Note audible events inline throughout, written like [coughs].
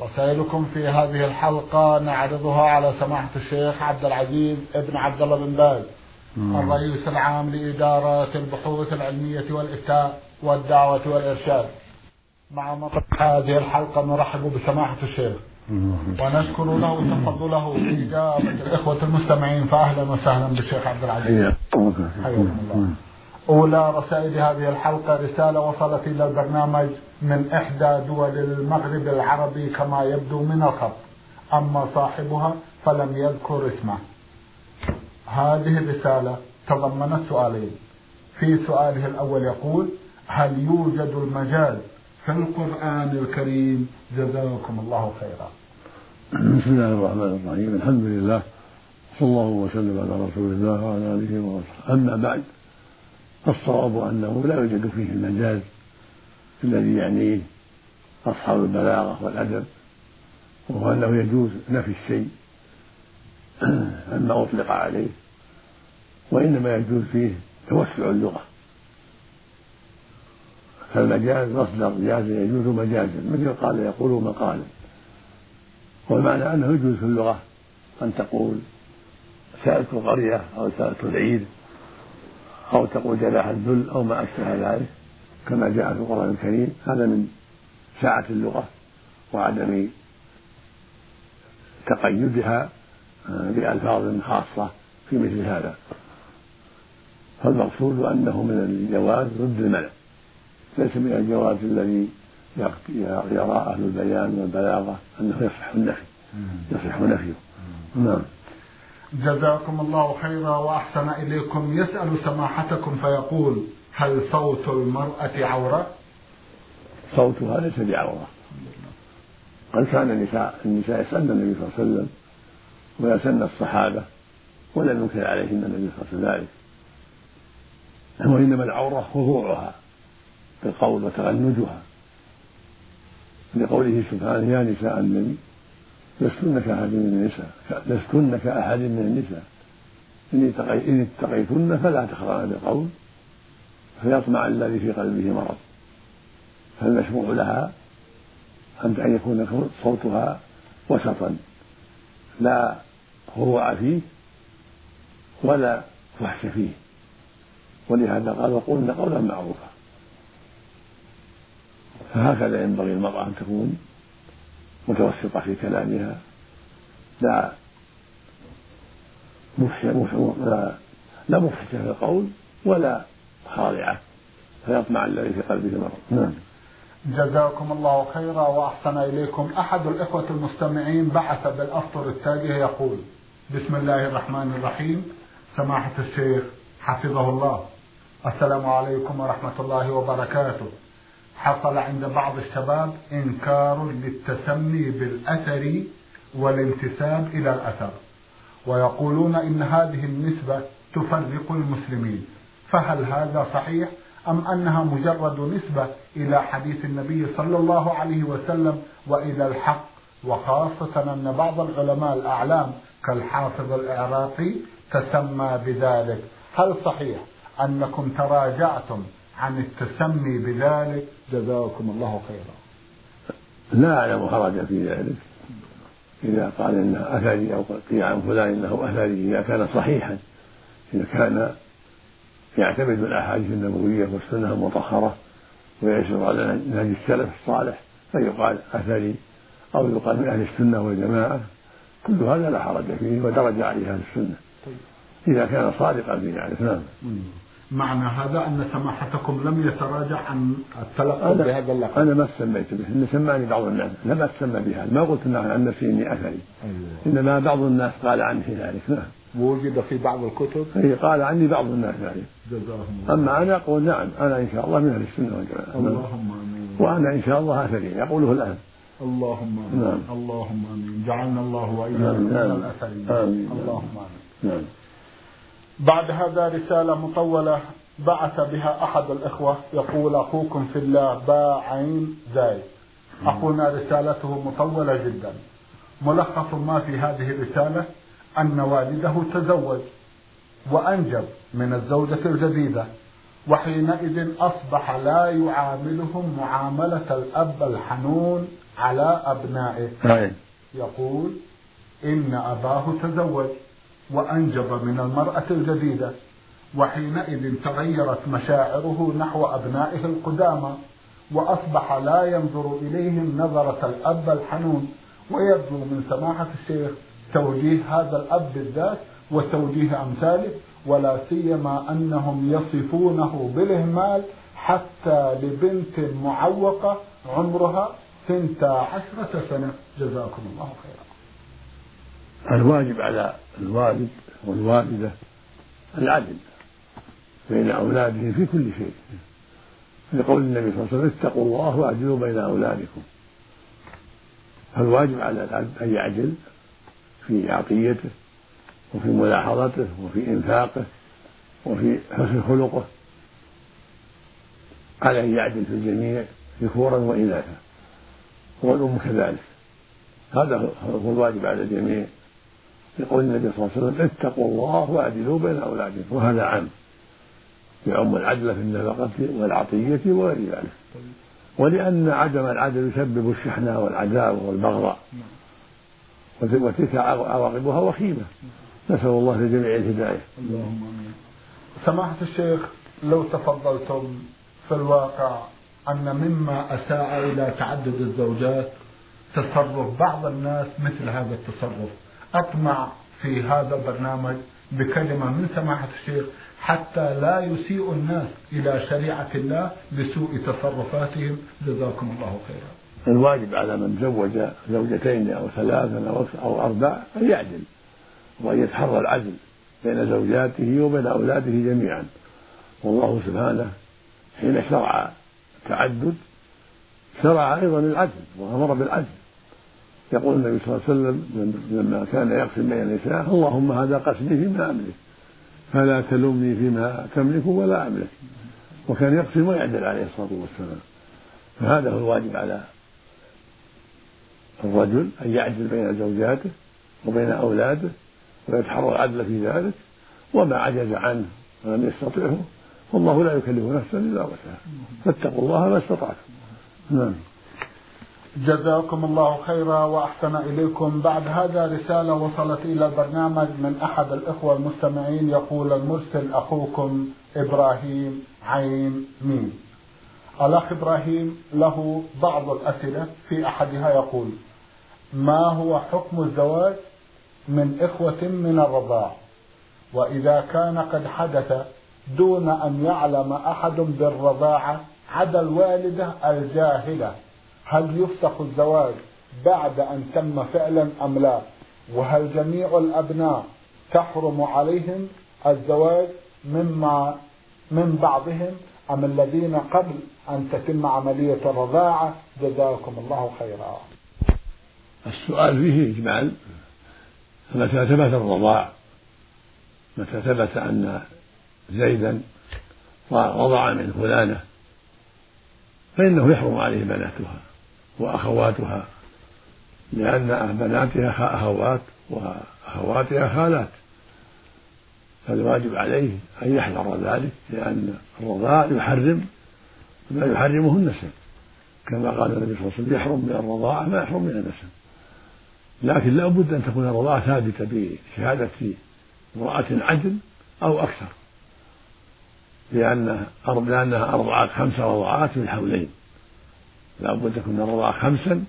رسائلكم في هذه الحلقة نعرضها على سماحة الشيخ عبد العزيز ابن عبد الله بن باز الرئيس العام لإدارة البحوث العلمية والإفتاء والدعوة والإرشاد. مع مطلع هذه الحلقة نرحب بسماحة الشيخ. ونشكر له تفضله بإجابة الإخوة المستمعين فأهلا وسهلا بالشيخ عبد العزيز. حياكم الله. أولى رسائل هذه الحلقة رسالة وصلت إلى البرنامج من إحدى دول المغرب العربي كما يبدو من الخط. أما صاحبها فلم يذكر اسمه. هذه الرسالة تضمنت سؤالين. في سؤاله الأول يقول هل يوجد المجاز في القرآن الكريم؟ جزاكم الله خيرا. بسم الله الرحمن الرحيم. الحمد لله صلى الله وسلم على رسول الله وعلى آله وصحبه. أما بعد فالصواب أنه لا يوجد فيه المجاز الذي يعنيه أصحاب البلاغة والأدب وهو أنه يجوز نفي الشيء [clears throat] عما أطلق عليه وإنما يجوز فيه توسع اللغة. فالمجاز مصدر جاز يجوز مجازا مثل قال يقول مقالا. والمعنى أنه يجوز في اللغة أن تقول سألت القرية أو سألت العيد أو تقول جلاح الذل أو ما أشبه ذلك كما جاء في القرآن الكريم. هذا من سعة اللغة وعدم تقيدها بألفاظ خاصة في مثل هذا. فالمقصود أنه من الجواز ضد المنع ليس من الجواز الذي يرى أهل البيان والبلاغة أنه يصح النفي. يصح نفيه. نعم. جزاكم الله خيرا وأحسن إليكم. يسأل سماحتكم فيقول هل صوت المرأة عورة؟ صوتها ليس بعورة قد كان النساء النساء يسألن النبي صلى الله عليه وسلم ويسألن الصحابة ولم ينكر عليهن النبي صلى الله عليه وسلم ذلك. وإنما العورة خضوعها بالقول وتغنجها. لقوله سبحانه يا نساء النبي لستن كأحد من النساء لستن كأحد من النساء. إن اتقيتن فلا تخضعن بالقول فيطمع الذي في قلبه مرض. فالمشروع لها أن يكون صوتها وسطا. لا خضوع فيه ولا فحش فيه. ولهذا قال وقولن قولا معروفا. فهكذا ينبغي المرأة أن تكون متوسطة في كلامها. لا. لا لا مفحشة في القول ولا خاضعة. فيطمع الذي في قلبه مرض. نعم. جزاكم الله خيرا وأحسن إليكم. أحد الإخوة المستمعين بعث بالأفطر التالية يقول بسم الله الرحمن الرحيم. سماحة الشيخ حفظه الله. السلام عليكم ورحمة الله وبركاته. حصل عند بعض الشباب إنكار للتسمي بالأثر والانتساب إلى الأثر. ويقولون إن هذه النسبة تفرق المسلمين. فهل هذا صحيح أم أنها مجرد نسبة إلى حديث النبي صلى الله عليه وسلم وإلى الحق؟ وخاصة أن بعض العلماء الأعلام كالحافظ العراقي تسمى بذلك. هل صحيح أنكم تراجعتم عن التسمي بذلك جزاكم الله خيرا. لا أعلم حرجا في ذلك. إذا قال إنه أثري أو قيل عن فلان إنه أثري إذا كان صحيحا إذا كان يعتمد الأحاديث النبوية والسنة المطهرة ويسير على نهج السلف الصالح فيقال أثري أو يقال من أهل السنة والجماعة. كل هذا لا حرج فيه ودرج عليه أهل السنة. طيب. إذا كان صادقا في ذلك نعم. معنى هذا أن سماحتكم لم يتراجع عن التلقي بهذا اللقب. أنا ما سميت به إن سماني بعض الناس لم أتسمى بهذا ما قلت عن نفسي إني أثري. أيوة. إنما بعض الناس قال عني ذلك. نعم. ووجد في بعض الكتب. أي قال عني بعض الناس ذلك. جزاهم الله. أما أنا أقول نعم أنا إن شاء الله من أهل السنة والجماعة. اللهم آمين. وأنا إن شاء الله أثري يقوله الآن. اللهم آمين. نعم. اللهم آمين. جعلنا الله وإياكم نعم. من نعم. الاثرين اللهم آمين. نعم. بعد هذا رسالة مطولة بعث بها أحد الإخوة يقول أخوكم في الله باء عين زايد. أخونا رسالته مطولة جدا. ملخص ما في هذه الرسالة أن والده تزوج وأنجب من الزوجة الجديدة وحينئذ أصبح لا يعاملهم معاملة الأب الحنون على أبنائه. يقول إن أباه تزوج. وأنجب من المرأة الجديدة. وحينئذ تغيرت مشاعره نحو أبنائه القدامى وأصبح لا ينظر إليهم نظرة الأب الحنون. ويرجو من سماحة الشيخ توجيه هذا الأب بالذات وتوجيه أمثاله ولا سيما أنهم يصفونه بالإهمال حتى لبنت معوقة عمرها ثنتا عشرة سنة. جزاكم الله خيرا. الواجب على الوالد والوالدة العدل بين أولادهم في كل شيء. لقول النبي صلى الله عليه وسلم اتقوا الله واعدلوا بين أولادكم. فالواجب على العبد أن يعدل في عطيته وفي ملاحظته وفي إنفاقه وفي حسن خلقه على أن يعدل في الجميع ذكورا وإناثا. والأم كذلك. هذا هو الواجب على الجميع. يقول النبي صلى الله عليه وسلم اتقوا الله واعدلوا بين أولادكم. وهذا عام. يعم العدل في النفقة والعطية وغير ذلك ولأن عدم العدل يسبب الشحنة والعداوة والبغضاء. وتلك عواقبها وخيمة. نسأل الله للجميع الهداية. اللهم آمين. سماحة الشيخ لو تفضلتم في الواقع أن مما أساء إلى تعدد الزوجات تصرف بعض الناس مثل هذا التصرف؟ أطمع في هذا البرنامج بكلمة من سماحة الشيخ حتى لا يسيء الناس إلى شريعة الله بسوء تصرفاتهم. جزاكم الله خيرا. الواجب على من زوج زوجتين أو ثلاثا أو أربع أن يعدل وأن يتحرى العدل بين زوجاته وبين أولاده جميعا. والله سبحانه حين شرع التعدد شرع أيضا العدل وأمر بالعدل. يقول النبي صلى الله عليه وسلم لما كان يقسم بين النساء اللهم هذا قسمي فيما أملك فلا تلومني فيما تملك ولا أملك. وكان يقسم ويعدل عليه الصلاة والسلام. فهذا هو الواجب على الرجل أن يعدل بين زوجاته وبين أولاده ويتحرى العدل في ذلك وما عجز عنه ولم يستطعه والله لا يكلف نفسا إلا وسعها. فاتقوا الله ما استطعتم. نعم. جزاكم الله خيرا وأحسن إليكم بعد هذا رسالة وصلت إلى البرنامج من أحد الإخوة المستمعين يقول المرسل أخوكم إبراهيم عين ميم. الأخ إبراهيم له بعض الأسئلة في أحدها يقول: ما هو حكم الزواج من إخوة من الرضاع؟ وإذا كان قد حدث دون أن يعلم أحد بالرضاعة عدا الوالدة الجاهلة هل يفسخ الزواج بعد أن تم فعلا أم لا؟ وهل جميع الأبناء تحرم عليهم الزواج مما من بعضهم؟ أم الذين قبل أن تتم عملية الرضاعة؟ جزاكم الله خيرا. السؤال فيه إجمال فمتى ثبت الرضاع؟ متى ثبت أن زيدا رضع من فلانة؟ فإنه يحرم عليه بناتها. وأخواتها لأن بناتها أخوات وأخواتها خالات. فالواجب عليه أن يحذر ذلك لأن الرضاع يحرم ما يحرمه النسب كما قال النبي صلى الله عليه وسلم يحرم من الرضاعة ما يحرم من النسب. لكن لا بد أن تكون الرضاعة ثابتة بشهادة امرأة عدل أو أكثر. لأنها أرضعت خمس رضعات في الحولين لا بد تكون الرضاعة خمسا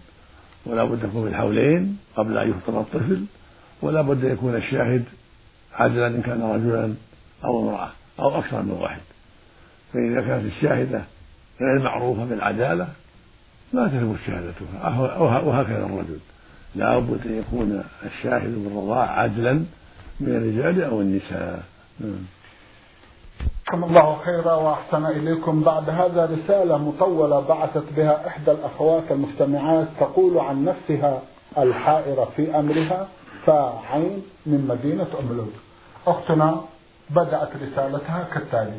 ولا بد تكون في الحولين قبل أن يفطر الطفل ولا بد يكون الشاهد عدلا إن كان رجلا أو امرأة أو أكثر من واحد. فإذا كانت الشاهدة غير معروفة بالعدالة لا تثبت شهادتها وهكذا الرجل. لا بد أن يكون الشاهد بالرضاعة عدلا من الرجال أو النساء. جزاكم الله خيرا وأحسن إليكم. بعد هذا رسالة مطولة بعثت بها إحدى الأخوات المستمعات تقول عن نفسها الحائرة في أمرها فعين من مدينة أم أختنا بدأت رسالتها كالتالي.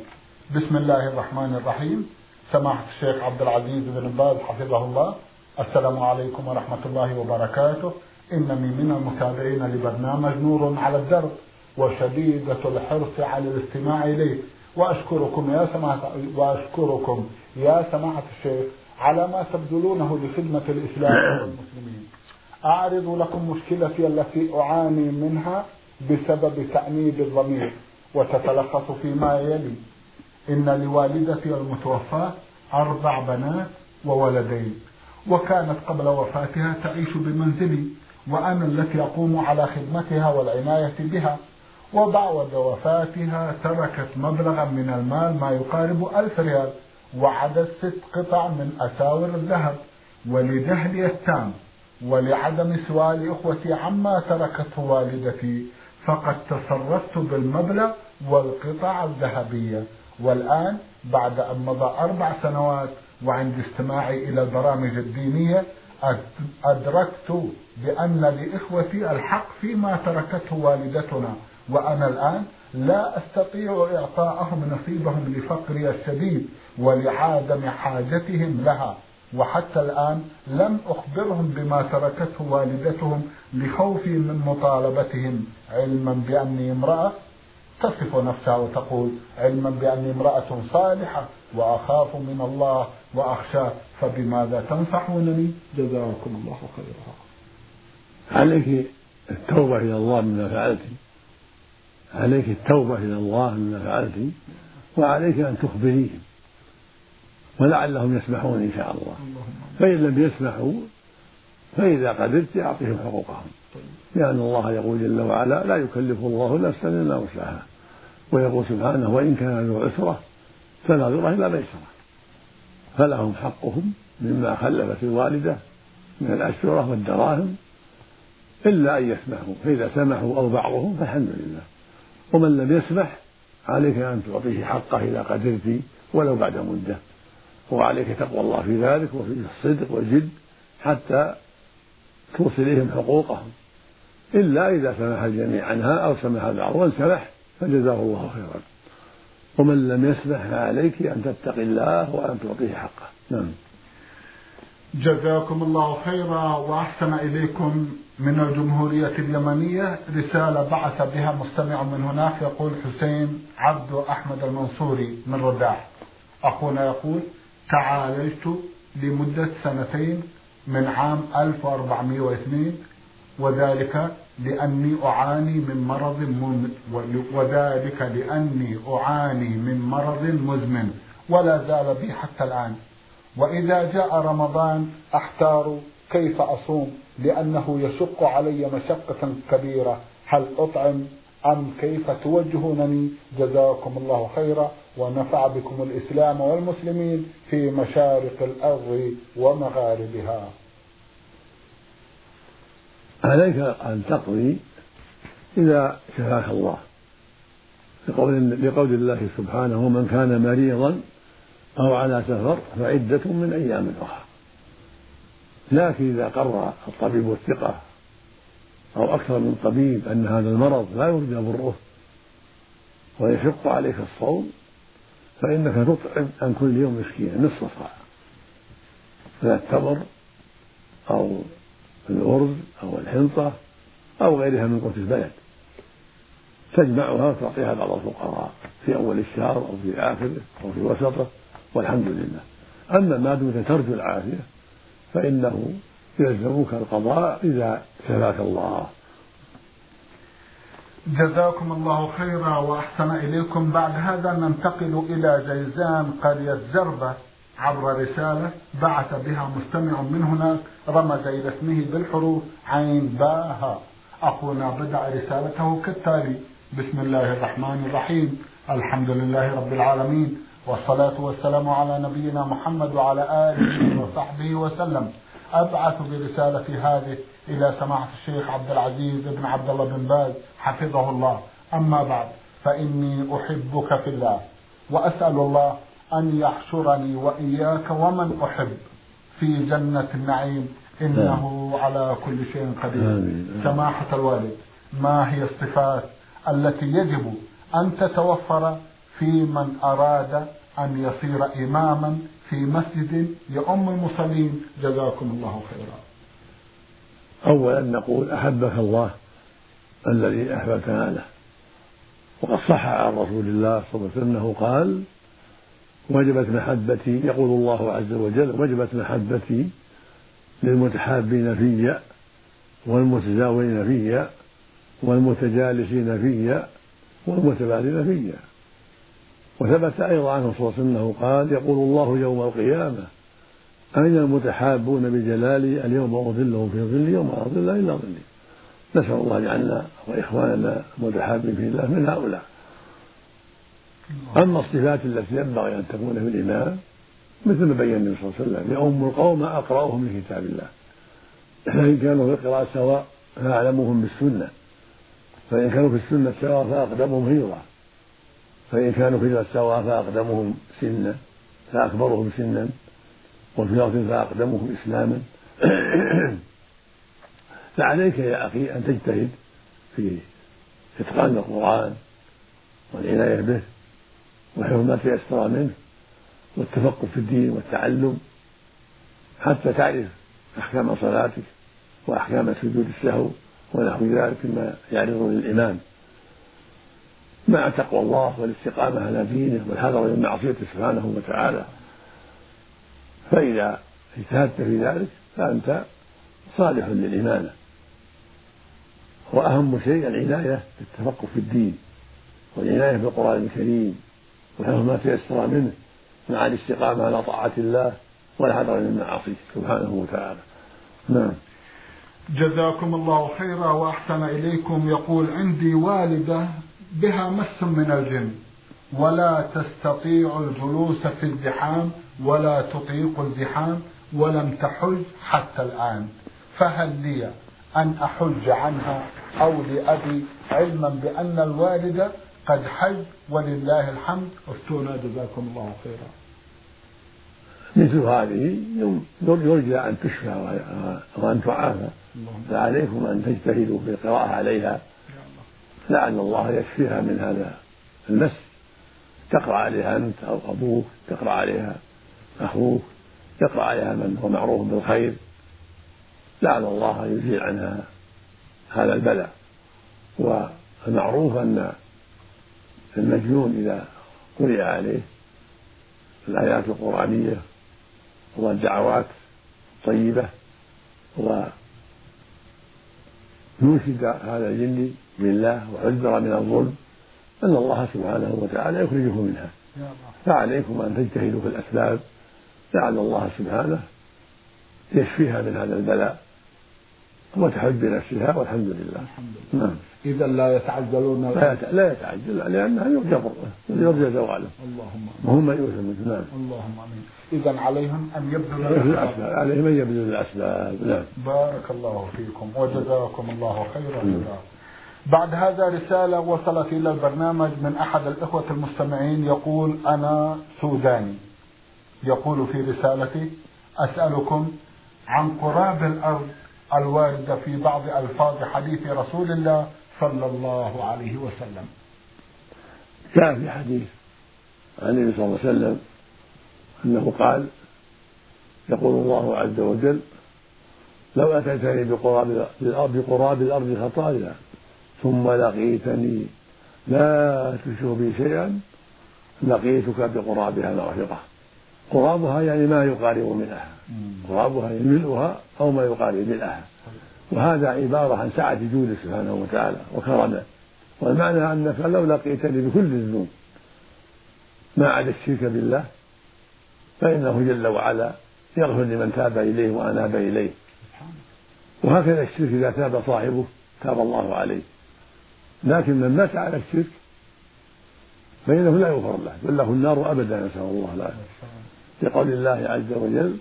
بسم الله الرحمن الرحيم. سماحة الشيخ عبد العزيز بن باز حفظه الله. السلام عليكم ورحمة الله وبركاته. إنني من المتابعين لبرنامج نور على الدرب. وشديدة الحرص على الاستماع إليه. وأشكركم يا سماحة وأشكركم يا سماحة الشيخ على ما تبذلونه لخدمة الإسلام [coughs] والمسلمين. أعرض لكم مشكلتي التي أعاني منها بسبب تأنيب الضمير وتتلخص فيما يلي. إن لوالدتي المتوفاة أربع بنات وولدين وكانت قبل وفاتها تعيش بمنزلي وأنا التي أقوم على خدمتها والعناية بها. وبعد وفاتها تركت مبلغا من المال ما يقارب ألف ريال وعدد ست قطع من أساور الذهب ولجهلي التام ولعدم سؤال إخوتي عما تركته والدتي فقد تصرفت بالمبلغ والقطع الذهبية. والآن بعد أن مضى أربع سنوات وعند استماعي إلى البرامج الدينية أدركت بأن لإخوتي الحق فيما تركته والدتنا وأنا الآن لا أستطيع إعطاءهم نصيبهم لفقري الشديد ولعدم حاجتهم لها. وحتى الآن لم أخبرهم بما تركته والدتهم لخوفي من مطالبتهم. علما بأني امرأة تصف نفسها وتقول علما بأني امرأة صالحة وأخاف من الله وأخشاه فبماذا تنصحونني؟ جزاكم الله خيرا. عليك التوبة إلى الله مما فعلت عليك التوبة إلى الله مما فعلت وعليك أن تخبريهم ولعلهم يسمحون إن شاء الله. فإن لم يسمحوا فإذا قدرت أعطهم حقوقهم. لأن الله يقول جل وعلا لا يكلف الله نفسا إلا وسعها. ويقول سبحانه وإن كان ذو عسرة فنظرة إلى ميسرة. فلهم حقهم مما خلفت الوالدة من الأشرة والدراهم إلا أن يسمحوا. فإذا سمحوا أو بعضهم فالحمد لله. ومن لم يسمح عليك أن تعطيه حقه إذا قدرت ولو بعد مدة. وعليك تقوى الله في ذلك وفي الصدق والجد حتى توصل إليهم حقوقهم. إلا إذا سمح الجميع عنها أو سمح البعض وإن سمح فجزاه الله خيرا. ومن لم يسمح فعليك أن تتقي الله وأن تعطيه حقه. نعم. جزاكم الله خيرا وأحسن إليكم من الجمهورية اليمنية رسالة بعث بها مستمع من هناك يقول حسين عبد أحمد المنصوري من رداح أخونا يقول تعالجت لمدة سنتين من عام 1402 وذلك لأني أعاني من مرض وذلك لأني أعاني من مرض مزمن ولا زال بي حتى الآن. وإذا جاء رمضان أحتار كيف أصوم؟ لأنه يشق علي مشقة كبيرة. هل أطعم أم كيف توجهونني؟ جزاكم الله خيرا. ونفع بكم الإسلام والمسلمين في مشارق الأرض ومغاربها. عليك أن تقضي إذا شفاك الله. لقول, الله سبحانه ومن كان مريضا أو على سفر فعدة من أيام أخرى. لكن إذا قرر الطبيب الثقة أو أكثر من طبيب أن هذا المرض لا يرجى بره ويشق عليك الصوم فإنك تطعم عن كل يوم مسكينا نصف صاع. من التمر أو الأرز أو الحنطة أو غيرها من قوت البلد. تجمعها وتعطيها بعض الفقراء في أول الشهر أو في آخره أو في وسطه. والحمد لله. أما ما دمت ترجو العافية فإنه يلزمك القضاء إذا شفاك الله. جزاكم الله خيرا وأحسن إليكم. بعد هذا ننتقل إلى جيزان قرية زربة عبر رسالة بعث بها مستمع من هناك رمز إلى اسمه بالحروف عين باها. أخونا بدأ رسالته كالتالي. بسم الله الرحمن الرحيم. الحمد لله رب العالمين. والصلاة والسلام على نبينا محمد وعلى آله وصحبه وسلم. أبعث برسالتي هذه إلى سماحة الشيخ عبد العزيز بن عبد الله بن باز حفظه الله. أما بعد فإني أحبك في الله وأسأل الله أن يحشرني وإياك ومن أحب في جنة النعيم. إنه على كل شيء قدير. سماحة الوالد ما هي الصفات التي يجب أن تتوفر في من أراد أن يصير إماما في مسجد يؤم المصلين جزاكم الله خيرا. أولا نقول أحبك الله الذي أحببتنا له. وقد صح عن رسول الله صلى الله عليه وسلم أنه قال وجبت محبتي يقول الله عز وجل وجبت محبتي للمتحابين في والمتزاورين في والمتجالسين في والمتبادلين في وثبت أيضا عنه صلى الله عليه وسلم أنه قال يقول الله يوم القيامة أين المتحابون بجلالي اليوم أظلهم في ظلي يوم لا ظل إلا ظلي. نسأل الله أن يجعلنا وإخواننا المتحابين في الله من هؤلاء. أما الصفات التي ينبغي أن تكون في الإمام مثل ما بين النبي صلى الله عليه وسلم يؤم القوم أقرأهم لكتاب الله. فإن كانوا في القراءة سواء فأعلمهم بالسنة فإن كانوا في السنة سواء فأقدمهم هجرة فإن كانوا في سواء فأقدمهم سنا فأكبرهم سنا وفي لفظ فأقدمهم إسلاما. [coughs] فعليك يا أخي أن تجتهد في إتقان القرآن والعناية به وحفظ ما تيسر منه والتفقه في الدين والتعلم حتى تعرف أحكام صلاتك وأحكام سجود السهو ونحو ذلك مما يعرض للإمام مع تقوى الله والاستقامة على دينه والحذر من معصيته سبحانه وتعالى. فإذا اجتهدت في ذلك فأنت صالح للإمامة وأهم شيء العناية بالتفقه في الدين والعناية بالقرآن الكريم وحفظ ما تيسر منه مع الاستقامة على طاعة الله والحذر من معاصيه سبحانه وتعالى. نعم. جزاكم الله خيرا وأحسن إليكم. يقول عندي والدة بها مس من الجن. ولا تستطيع الجلوس في الزحام ولا تطيق الزحام ولم تحج حتى الآن. فهل لي أن أحج عنها أو لأبي علما بأن الوالدة قد حج؟ ولله الحمد. أفتونا جزاكم الله خيرا. مثل هذه يرجى أن تشفى وأن تعافى. فعليكم أن تجتهدوا في القراءة عليها. لعل الله يكفيها من هذا المس. تقرأ عليها أنت أو أبوك تقرأ عليها أخوك يقرأ عليها من هو معروف بالخير. لعل الله يزيل عنها هذا البلاء. والمعروف أن المجنون إذا قرئ عليه الآيات القرآنية والدعوات الطيبة ونوشد هذا الجن بالله وحذر من الظلم أن الله سبحانه وتعالى يخرجه منها. فعليكم أن تجتهدوا في الأسباب لعل الله سبحانه يشفيها من هذا البلاء. وتحج بنفسها والحمد لله. الحمد لله. نعم. إذا لا يتعجلون لا, لا يتعجل لأنها يرجى يرجى زواله اللهم وهم يؤثم نعم. اللهم آمين. إذا عليهم أن يبذلوا الأسباب. عليهم أن يبذلوا الأسباب نعم. بارك الله فيكم وجزاكم الله خيرا. نعم. بعد هذا رسالة وصلت إلى البرنامج من أحد الإخوة المستمعين يقول أنا سوداني يقول في رسالتي أسألكم عن قراب الأرض الواردة في بعض ألفاظ حديث رسول الله صلى الله عليه وسلم. جاء في حديث عن النبي صلى الله عليه وسلم أنه قال يقول الله عز وجل لو أتيتني بقراب الأرض بقراب الأرض خطايا ثم لقيتني لا تشرك بي شيئا لقيتك بقرابها مغفرة قرابها يعني ما يقارب ملئها قرابها يعني ملؤها أو ما يقارب ملئها وهذا عبارة عن سعة جوده سبحانه وتعالى وكرمه. والمعنى أنك لو لقيتني بكل الذنوب ما عدا الشرك بالله فإنه جل وعلا يغفر لمن تاب إليه وأناب إليه. وهكذا الشرك إذا تاب صاحبه تاب الله عليه. لكن من مات على الشرك فإنه لا يغفر له بل له النار أبدا نسأل الله العافية. لقول الله عز وجل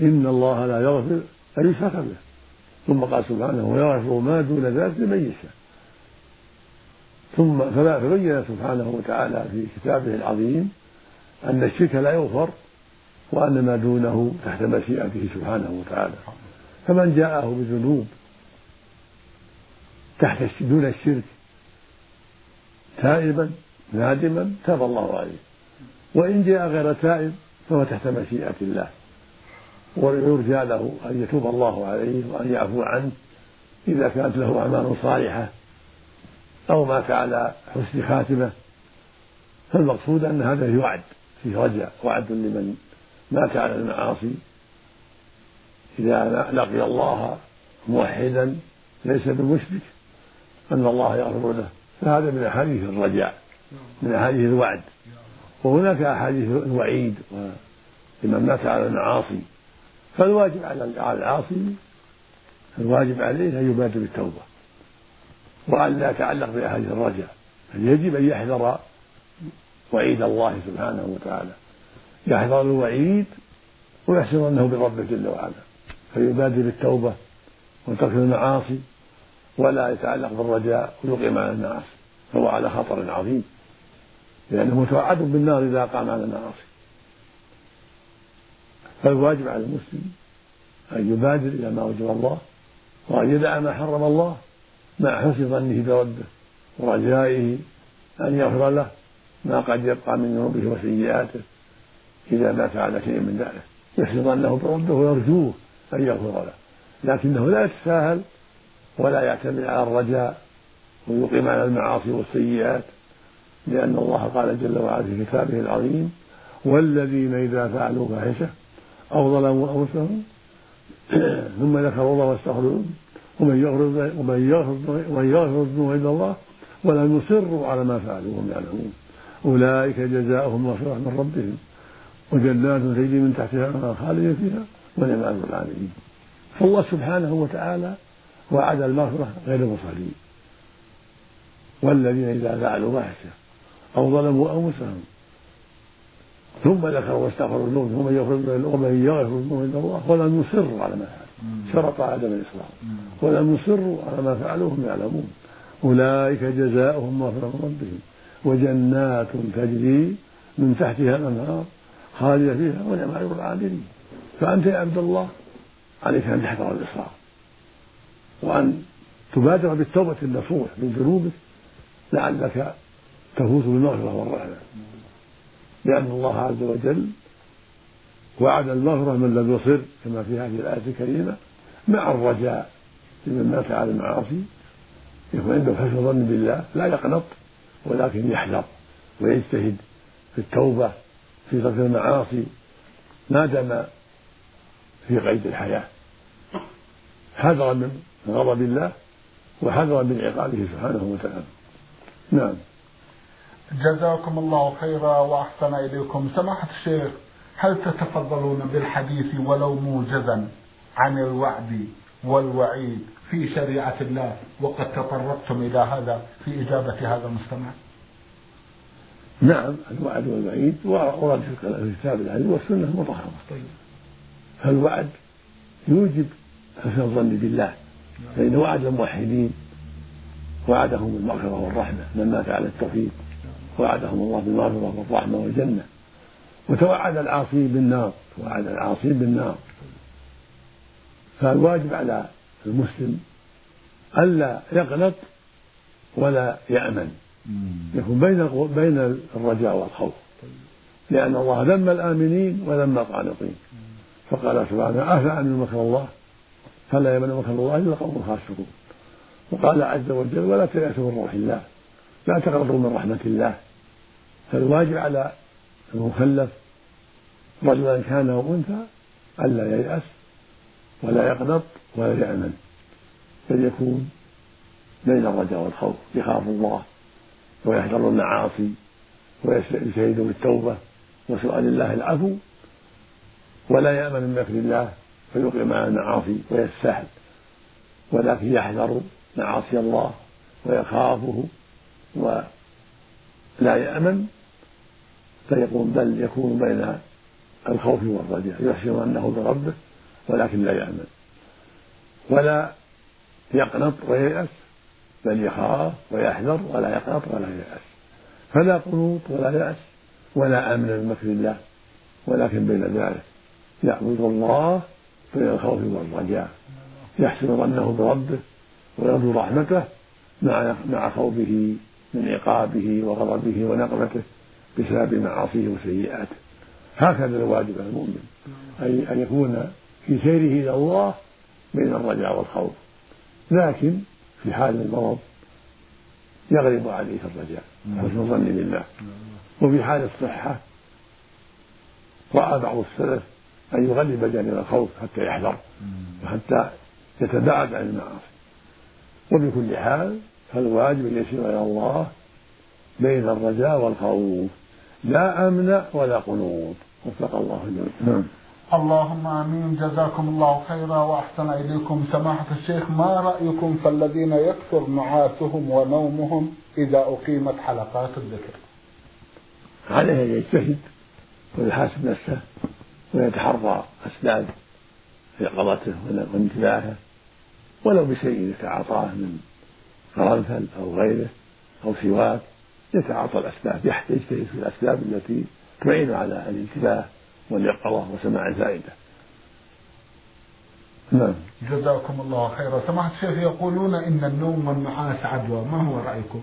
إن الله لا يغفر أن يشرك به. ثم قال سبحانه ويغفر ما دون ذلك لمن يشاء. ثم فبين سبحانه وتعالى في كتابه العظيم أن الشرك لا يغفر وأن ما دونه تحت مشيئته سبحانه وتعالى. فمن جاءه بذنوب تحت دون الشرك تائبا نادما تاب الله عليه. وإن جاء غير تائب فهو تحت مشيئة الله. ويرجى له أن يتوب الله عليه وأن يعفو عنه إذا كانت له أعمال صالحة أو مات على حسن خاتمة. فالمقصود أن هذا فيه وعد فيه رجاء وعد لمن مات على المعاصي. إذا لقي الله موحدا ليس بمشرك أن الله يغفر له. فهذا من أحاديث الرجاء من أحاديث الوعد. وهناك أحاديث الوعيد لمن مات على المعاصي. فالواجب على العاصي الواجب عليه أن يبادر بالتوبة. وأن لا يتعلق بأحاديث الرجاء. بل يجب أن يحذر وعيد الله سبحانه وتعالى. يحذر الوعيد ويحسن أنه بربه جل وعلا. فيبادر بالتوبة وترك المعاصي ولا يتعلق بالرجاء ويقيم على المعاصي. فهو على خطر عظيم. لأنه متوعد بالنار إذا قام على المعاصي. فالواجب على المسلم أن يبادر إلى ما وجب الله وأن يدع ما حرم الله مع حسن ظنه بربه ورجائه أن يغفر له ما قد يبقى من ذنوبه وسيئاته إذا مات على شيء من ذلك. يحسن ظنه بربه ويرجوه أن يغفر له. لكنه لا يتساهل ولا يعتمد على الرجاء ويقيم على المعاصي والسيئات لأن الله قال جل وعلا في كتابه العظيم والذين إذا فعلوا فاحشة أو ظلموا أنفسهم [clears throat] ثم ذكروا الله واستغفروا ومن يغفر ومن يغفر ومن يغفر الذنوب عند الله ولم يصروا على ما فعلوا وهم يعلمون. أولئك جزاؤهم مغفرة من ربهم. وجنات تجري من تحتها الأنهار خالدين فيها ونعم أجر العاملين. فالله سبحانه وتعالى وعد المغفرة غير المصلين والذين إذا فعلوا فاحشة أو ظلموا أنفسهم. ثم ذكروا واستغفروا الذنوب ومن يغفر ومن يغفر الذنوب عند الله. ولم يصروا على ما فعلوا. شرط عدم الإصرار. ولم يصروا على ما فعلوا وهم يعلمون. أولئك جزاؤهم مغفرة من ربهم. وجنات تجري من تحتها الأنهار خالدة فيها ونعم أجر العاملين فأنت يا عبد الله عليك أن تحذر الإصرار. وأن تبادر بالتوبة النصوح من ذنوبك لعلك تفوز بالمغفرة والرحمة. لأن الله عز وجل وعد المغفرة من لم يصر كما في هذه الآية الكريمة مع الرجاء. لمن مات على المعاصي يكون عنده حسن ظن بالله لا يقنط ولكن يحذر ويجتهد في التوبة في ترك المعاصي. ما دام في قيد الحياة. حذرا من غضب الله وحذرا من عقابه سبحانه وتعالى. نعم. جزاكم الله خيرا وأحسن إليكم. سماحة الشيخ هل تتفضلون بالحديث ولو موجزا عن الوعد والوعيد في شريعة الله؟ وقد تطرقتم إلى هذا في إجابة هذا المستمع. نعم الوعد والوعيد ورد في الكتاب العزيز والسنة المطهرة. طيب. فالوعد يوجب حسن الظن بالله فإن وعد الموحدين وعدهم بالمغفرة والرحمة من مات على التوحيد وعدهم الله بالمغفرة والرحمة والجنة. وتوعد العاصين بالنار توعد العاصين بالنار. فالواجب على المسلم ألا يقنط ولا يأمن. يكون بين بين الرجاء والخوف. لأن الله ذم الآمنين وذم القانطين. فقال سبحانه أفأمن مكر الله؟ فلا يمن مكر الله إلا القوم الخاسرون. وقال عز وجل ولا تيأسوا من روح الله لا تقنطوا من رحمة الله. فالواجب على المكلف رجلا كان أو أنثى ألا ييأس ولا يقنط ولا يأمن بل يكون بين الرجاء والخوف يخاف الله ويحذر المعاصي ويجتهد بالتوبة وسؤال الله العفو ولا يأمن من مكر الله فيقيم على المعاصي ويستحل ولكن يحذر معاصي الله ويخافه ولا يأمن فيقول بل يكون بين الخوف والرجاء يحسن أنه بربه ولكن لا يأمن. ولا يقنط وييأس بل يخاف ويحذر ولا يقنط ولا ييأس. فلا قنوط ولا يأس ولا أمن من مكر الله ولكن بين ذلك يعبد الله بين الخوف والرجاء. يحسن ظنه بربه ويرجو رحمته مع مع خوفه. من عقابه وغضبه ونقمته بسبب معاصيه وسيئاته. هكذا الواجب على المؤمن. أي أن يكون في سيره إلى الله بين الرجاء والخوف. لكن في حال المرض يغلب عليه الرجاء. حسن الظن بالله. وفي حال الصحة رأى بعض السلف أن يغلب جانب الخوف حتى يحذر وحتى يتباعد عن المعاصي. وبكل حال فالواجب أن يسير إلى الله بين الرجاء والخوف. لا أمن ولا قنوط. وفق الله الجميع نعم. اللهم آمين. جزاكم الله خيرا وأحسن إليكم. سماحة الشيخ ما رأيكم في الذين يكثر نعاسهم ونومهم إذا أقيمت حلقات الذكر؟ عليه أن يجتهد ويحاسب نفسه ويتحرى اسباب يقظته وانتباهه ولو بشيء يتعاطاه من قرنفل أو غيره أو سواك يتعاطى الأسباب يجتهد في الأسباب التي تعين على الانتباه واليقظة وسماع الفائدة. نعم. جزاكم الله خيرا. سماحة الشيخ يقولون إن النوم والنعاس عدوى. ما هو رأيكم؟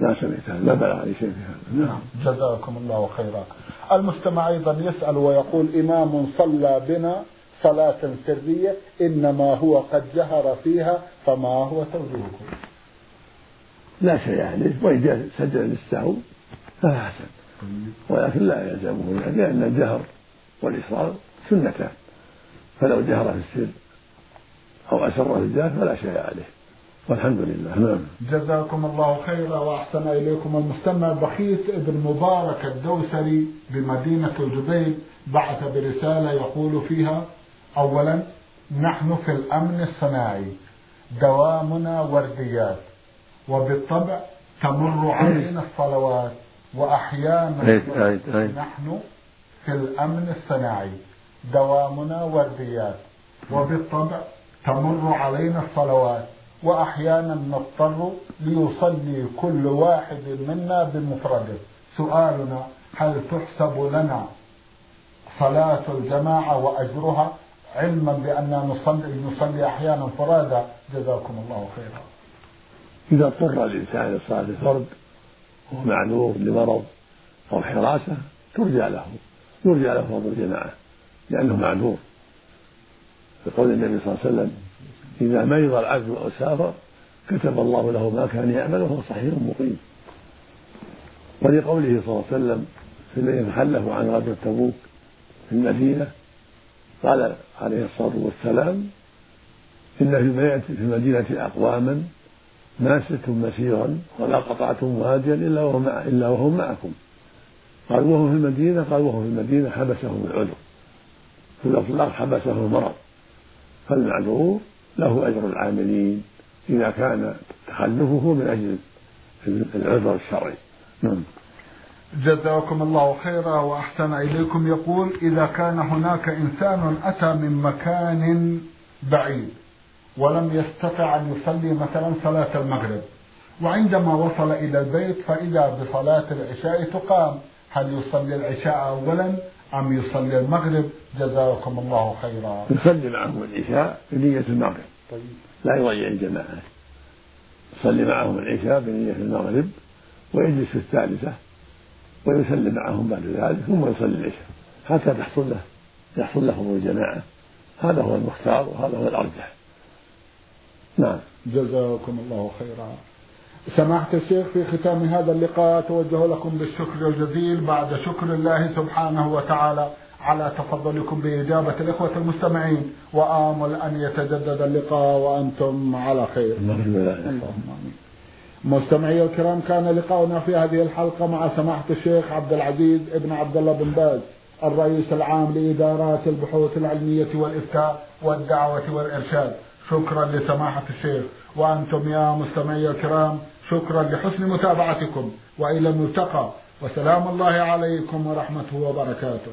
لا سمعت لا بلغ لي شيء في هذا. نعم. جزاكم الله خيرا. المستمع أيضا يسأل ويقول إمام صلى بنا صلاة سرية إنما هو قد جهر فيها فما هو توجيهكم؟ لا شيء عليه وإن سجد للسهو فلا حسن. ولكن لا يلزمه ذلك لأن الجهر والإصرار سنتان. فلو جهر في السر أو أسر في الجهر فلا شيء عليه. والحمد لله. نعم. جزاكم الله خيرا وأحسن إليكم المستمع بخيت ابن مبارك الدوسري بمدينة الجبيل بعث برسالة يقول فيها أولا نحن في الأمن الصناعي دوامنا ورديات وبالطبع تمر علينا الصلوات وأحيانا نحن في الأمن الصناعي دوامنا ورديات وبالطبع تمر علينا الصلوات وأحيانا نضطر ليصلي كل واحد منا بمفرده. سؤالنا هل تحسب لنا صلاة الجماعة وأجرها؟ علما بأننا نصلي نصلي أحيانا فرادا جزاكم الله خيرا؟ إذا اضطر الإنسان لصلاة الفرد وهو معذور لمرض أو حراسة ترجى له. يرجى له فضل الجماعة لأنه معذور. بقول النبي صلى الله عليه وسلم إذا مرض العبد أو سافر كتب الله له ما كان يعمل وهو صحيح مقيم. ولقوله صلى الله عليه وسلم في الذين تخلفوا عن غزوة تبوك في المدينة قال عليه الصلاة والسلام إن في المدينة أقواما ما سرتم مسيرا ولا قطعتم واديا إلا وهم إلا وهم معكم. قال وهم في المدينة قال وهم في المدينة حبسهم العذر في الإطلاق حبسه المرض فالمعذور له أجر العاملين. إذا كان تخلفه من أجل العذر الشرعي. نعم. جزاكم الله خيرا وأحسن إليكم. يقول إذا كان هناك إنسان أتى من مكان بعيد ولم يستطع أن يصلي مثلا صلاة المغرب وعندما وصل إلى البيت فإذا بصلاة العشاء تقام. هل يصلي العشاء أولا أم يصلي المغرب؟ جزاكم الله خيرا. يصلي معهم العشاء بنية المغرب. طيب. لا يضيع الجماعة. يصلي معهم العشاء بنية المغرب ويجلس في الثالثة. ويسلم معهم بعد ذلك ثم يصلي العشاء. حتى تحصل له يحصل له الجماعة. هذا هو المختار وهذا هو الأرجح. نعم. جزاكم الله خيرا. سماحة الشيخ في ختام هذا اللقاء أتوجه لكم بالشكر الجزيل. بعد شكر الله سبحانه وتعالى على تفضلكم بإجابة الإخوة المستمعين. وآمل أن يتجدد اللقاء وأنتم على خير. اللهم آمين. مستمعي الكرام كان لقاؤنا في هذه الحلقة مع سماحة الشيخ عبد العزيز ابن عبد الله بن باز الرئيس العام لإدارات البحوث العلمية والإفتاء والدعوة والإرشاد. شكرا لسماحة الشيخ. وأنتم يا مستمعي الكرام شكرا لحسن متابعتكم. وإلى الملتقى. وسلام الله عليكم ورحمته وبركاته.